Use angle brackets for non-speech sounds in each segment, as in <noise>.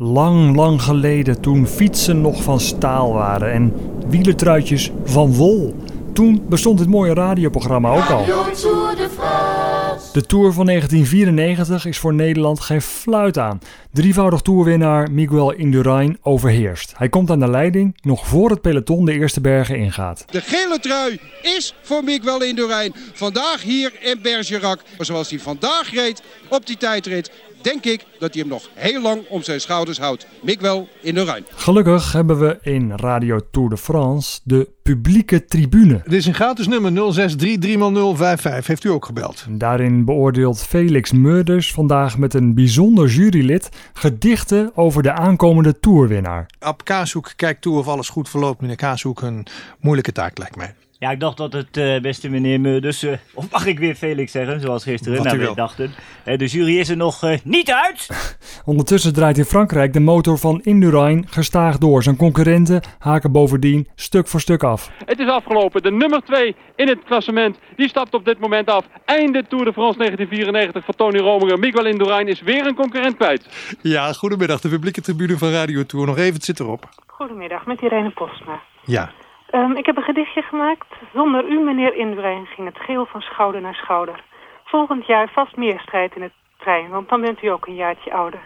Lang, lang geleden toen fietsen nog van staal waren en wielertruitjes van wol. Toen bestond dit mooie radioprogramma ook al. De Tour van 1994 is voor Nederland geen fluit aan. Drievoudig toerwinnaar Miguel Indurain overheerst. Hij komt aan de leiding nog voor het peloton de eerste bergen ingaat. De gele trui is voor Miguel Indurain. Vandaag hier in Bergerac. Zoals hij vandaag reed op die tijdrit denk ik dat hij hem nog heel lang om zijn schouders houdt. Miguel Indurain. Gelukkig hebben we in Radio Tour de France de publieke tribune. Dit is een gratis nummer 0633 Heeft u ook gebeld? Daarin beoordeelt Felix Meurders vandaag met een bijzonder jurylid gedichten over de aankomende tourwinnaar. Ab Kaashoek kijkt toe of alles goed verloopt. Meneer Kaashoek, een moeilijke taak lijkt mij. Ja, ik dacht dat het uh, beste meneer Meurders, uh, of mag ik weer Felix zeggen, zoals gisteren, nou, we dachten. Uh, de jury is er nog niet uit! <laughs> Ondertussen draait in Frankrijk de motor van Indurain gestaag door. Zijn concurrenten haken bovendien stuk voor stuk af. Het is afgelopen. De nummer 2 in het klassement, die stapt op dit moment af. Einde Tour de France 1994 van Tony Rominger. Miguel Indurain is weer een concurrent kwijt. Ja, goedemiddag. De publieke tribune van Radio Tour. Nog even, het zit erop. Goedemiddag, met Irene Postma. Ja. Um, ik heb een gedichtje gemaakt. Zonder u, meneer Indurain, ging het geel van schouder naar schouder. Volgend jaar vast meer strijd in het trein, want dan bent u ook een jaartje ouder.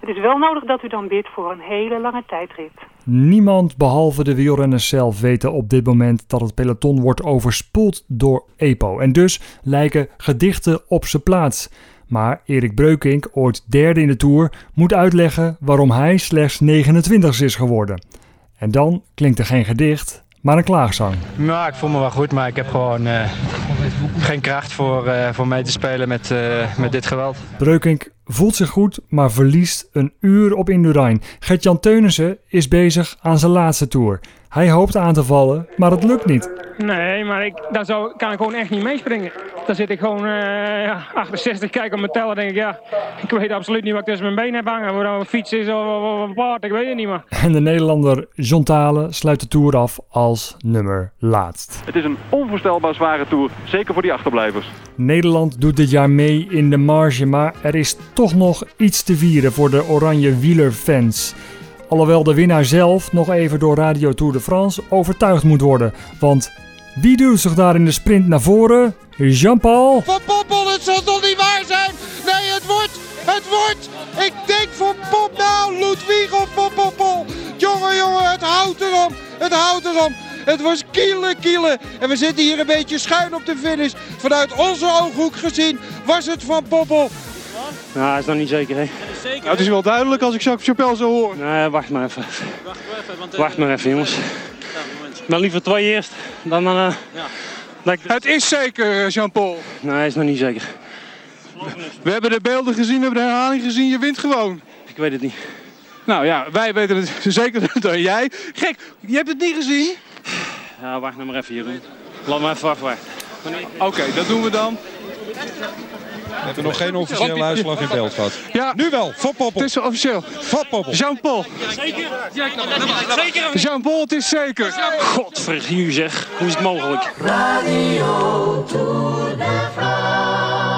Het is wel nodig dat u dan bidt voor een hele lange tijdrit. Niemand behalve de wielrenners zelf weten op dit moment dat het peloton wordt overspoeld door EPO. En dus lijken gedichten op zijn plaats. Maar Erik Breukink, ooit derde in de Tour, moet uitleggen waarom hij slechts 29 is geworden. En dan klinkt er geen gedicht, maar een klaagzang. Nou, ik voel me wel goed, maar ik heb gewoon uh, geen kracht voor, uh, voor mee te spelen met, uh, met dit geweld. Breukink voelt zich goed, maar verliest een uur op Indurain. Gert-Jan Teunissen is bezig aan zijn laatste tour. Hij hoopt aan te vallen, maar het lukt niet. Nee, maar ik, daar zou, kan ik gewoon echt niet meespringen. Dan zit ik gewoon uh, ja, 68, kijk op mijn teller denk ik, ja, ik weet absoluut niet wat ik tussen mijn been heb hangen. Of een fiets is of, of, een paard, ik weet het niet meer. En de Nederlander John Talen sluit de Tour af als nummer laatst. Het is een onvoorstelbaar zware Tour, zeker voor die achterblijvers. Nederland doet dit jaar mee in de marge, maar er is toch nog iets te vieren voor de oranje wielerfans. Alhoewel de winnaar zelf nog even door Radio Tour de France overtuigd moet worden. Want wie duwt zich daar in de sprint naar voren? Jean-Paul. Van Poppel, het zal toch niet waar zijn? Nee, het wordt, het wordt. Ik denk voor Pop nou, Ludwig of Poppel. Jongen, jongen, het houdt erom. Het houdt erom. Het was kielen, kielen. En we zitten hier een beetje schuin op de finish. Vanuit onze ooghoek gezien was het van Poppel. Nou, dat is nog niet zeker, hè? Nou, het is wel duidelijk als ik Jacques Chapelle zo hoor. Nee, wacht maar even. Wacht maar even, want, wacht maar even jongens. Maar liever twee eerst dan dan. Uh, ja. Het is zeker, Jean-Paul. Nee, is nog niet zeker. We hebben de beelden gezien, we hebben de herhaling gezien. Je wint gewoon. Ik weet het niet. Nou ja, wij weten het <laughs> zeker dan jij. Gek, je hebt het niet gezien? Ja, wacht nou maar even, Jeroen. Laat maar even afwachten. Oké, okay, dat doen we dan. We hebben nog geen officiële uitslag in beeld gehad. Ja, nu wel. Voor Poppel. Het is officieel. Voor Poppel. Jean-Paul. Zeker? Zeker? Jean-Paul, het is zeker. Godvergiew zeg. Hoe is het mogelijk? Radio Tour de France.